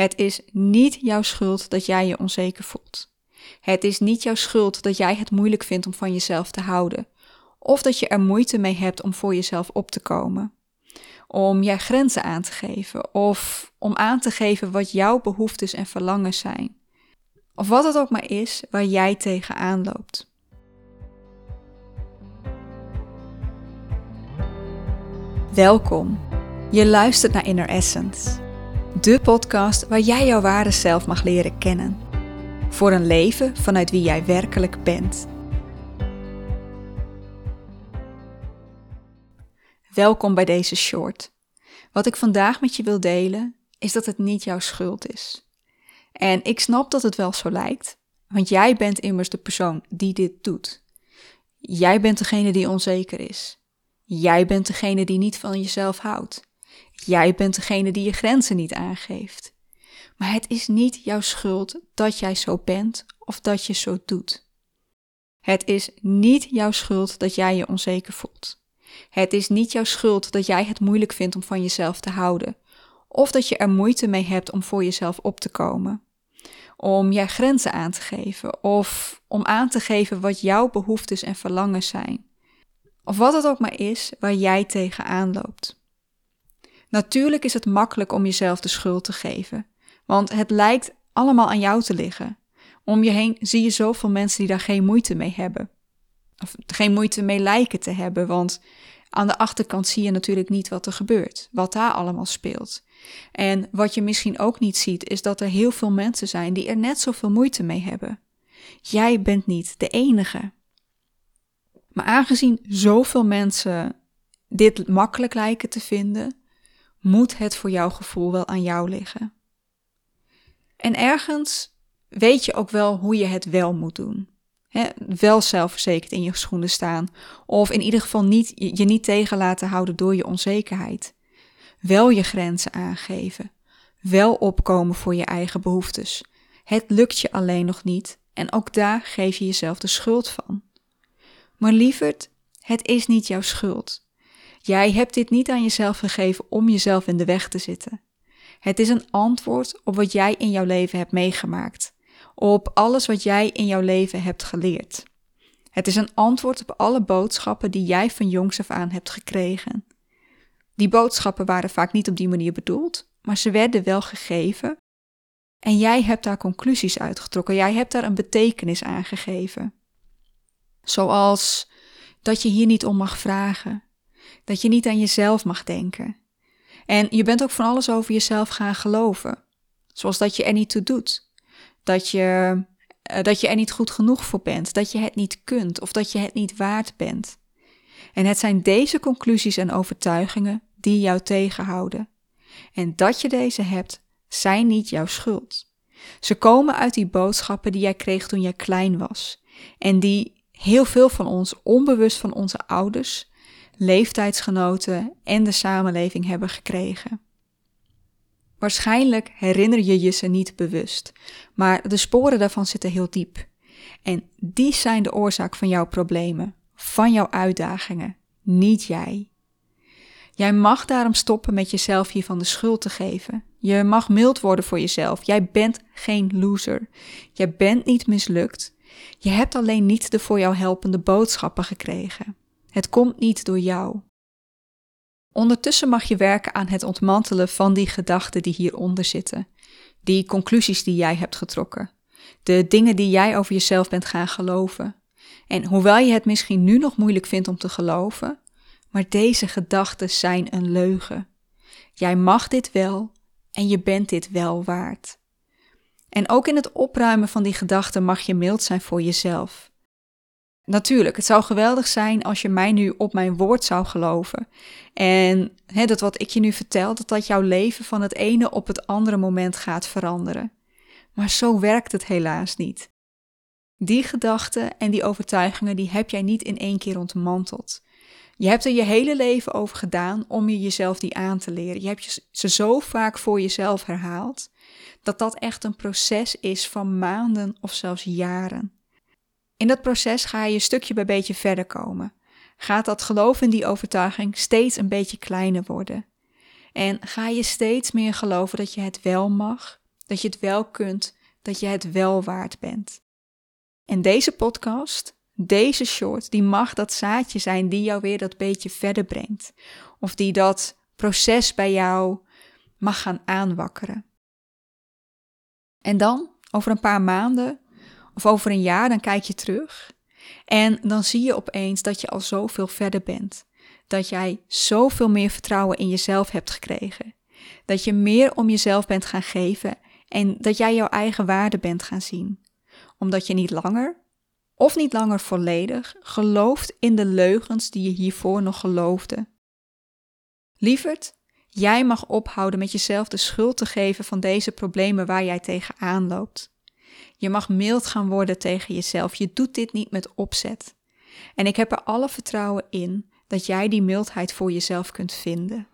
Het is niet jouw schuld dat jij je onzeker voelt. Het is niet jouw schuld dat jij het moeilijk vindt om van jezelf te houden. Of dat je er moeite mee hebt om voor jezelf op te komen. Om jij grenzen aan te geven. Of om aan te geven wat jouw behoeftes en verlangens zijn. Of wat het ook maar is waar jij tegenaan loopt. Welkom. Je luistert naar Inner Essence. De podcast waar jij jouw ware zelf mag leren kennen. Voor een leven vanuit wie jij werkelijk bent. Welkom bij deze short. Wat ik vandaag met je wil delen is dat het niet jouw schuld is. En ik snap dat het wel zo lijkt, want jij bent immers de persoon die dit doet. Jij bent degene die onzeker is. Jij bent degene die niet van jezelf houdt. Jij bent degene die je grenzen niet aangeeft. Maar het is niet jouw schuld dat jij zo bent of dat je zo doet. Het is niet jouw schuld dat jij je onzeker voelt. Het is niet jouw schuld dat jij het moeilijk vindt om van jezelf te houden, of dat je er moeite mee hebt om voor jezelf op te komen, om jij grenzen aan te geven of om aan te geven wat jouw behoeftes en verlangens zijn. Of wat het ook maar is waar jij tegenaan loopt. Natuurlijk is het makkelijk om jezelf de schuld te geven, want het lijkt allemaal aan jou te liggen. Om je heen zie je zoveel mensen die daar geen moeite mee hebben. Of geen moeite mee lijken te hebben, want aan de achterkant zie je natuurlijk niet wat er gebeurt, wat daar allemaal speelt. En wat je misschien ook niet ziet, is dat er heel veel mensen zijn die er net zoveel moeite mee hebben. Jij bent niet de enige. Maar aangezien zoveel mensen dit makkelijk lijken te vinden, moet het voor jouw gevoel wel aan jou liggen. En ergens weet je ook wel hoe je het wel moet doen. wel zelfverzekerd in je schoenen staan. Of in ieder geval niet, je niet tegen laten houden door je onzekerheid. Wel je grenzen aangeven. Wel opkomen voor je eigen behoeftes. Het lukt je alleen nog niet en ook daar geef je jezelf de schuld van. Maar lieverd, het is niet jouw schuld. Jij hebt dit niet aan jezelf gegeven om jezelf in de weg te zitten. Het is een antwoord op wat jij in jouw leven hebt meegemaakt, op alles wat jij in jouw leven hebt geleerd. Het is een antwoord op alle boodschappen die jij van jongs af aan hebt gekregen. Die boodschappen waren vaak niet op die manier bedoeld, maar ze werden wel gegeven. En jij hebt daar conclusies uitgetrokken, jij hebt daar een betekenis aan gegeven. Zoals dat je hier niet om mag vragen, dat je niet aan jezelf mag denken. En je bent ook van alles over jezelf gaan geloven. Zoals dat je er niet toe doet. Dat je, eh, dat je er niet goed genoeg voor bent. Dat je het niet kunt of dat je het niet waard bent. En het zijn deze conclusies en overtuigingen die jou tegenhouden. En dat je deze hebt, zijn niet jouw schuld. Ze komen uit die boodschappen die jij kreeg toen jij klein was. En die heel veel van ons onbewust van onze ouders leeftijdsgenoten en de samenleving hebben gekregen. Waarschijnlijk herinner je je ze niet bewust, maar de sporen daarvan zitten heel diep. En die zijn de oorzaak van jouw problemen, van jouw uitdagingen, niet jij. Jij mag daarom stoppen met jezelf hiervan de schuld te geven. Je mag mild worden voor jezelf. Jij bent geen loser. Jij bent niet mislukt. Je hebt alleen niet de voor jou helpende boodschappen gekregen. Het komt niet door jou. Ondertussen mag je werken aan het ontmantelen van die gedachten die hieronder zitten, die conclusies die jij hebt getrokken, de dingen die jij over jezelf bent gaan geloven. En hoewel je het misschien nu nog moeilijk vindt om te geloven, maar deze gedachten zijn een leugen. Jij mag dit wel en je bent dit wel waard. En ook in het opruimen van die gedachten mag je mild zijn voor jezelf. Natuurlijk, het zou geweldig zijn als je mij nu op mijn woord zou geloven. En dat wat ik je nu vertel, dat dat jouw leven van het ene op het andere moment gaat veranderen. Maar zo werkt het helaas niet. Die gedachten en die overtuigingen, die heb jij niet in één keer ontmanteld. Je hebt er je hele leven over gedaan om je jezelf die aan te leren. Je hebt ze zo vaak voor jezelf herhaald, dat dat echt een proces is van maanden of zelfs jaren. In dat proces ga je stukje bij beetje verder komen. Gaat dat geloof in die overtuiging steeds een beetje kleiner worden. En ga je steeds meer geloven dat je het wel mag dat je het wel kunt, dat je het wel waard bent. En deze podcast, deze short, die mag dat zaadje zijn die jou weer dat beetje verder brengt. Of die dat proces bij jou mag gaan aanwakkeren. En dan, over een paar maanden of over een jaar, dan kijk je terug. En dan zie je opeens dat je al zoveel verder bent. Dat jij zoveel meer vertrouwen in jezelf hebt gekregen. Dat je meer om jezelf bent gaan geven en dat jij jouw eigen waarde bent gaan zien. Omdat je niet langer, of niet langer volledig, gelooft in de leugens die je hiervoor nog geloofde. Lieverd, jij mag ophouden met jezelf de schuld te geven van deze problemen waar jij tegenaan loopt. Je mag mild gaan worden tegen jezelf. Je doet dit niet met opzet. En ik heb er alle vertrouwen in dat jij die mildheid voor jezelf kunt vinden.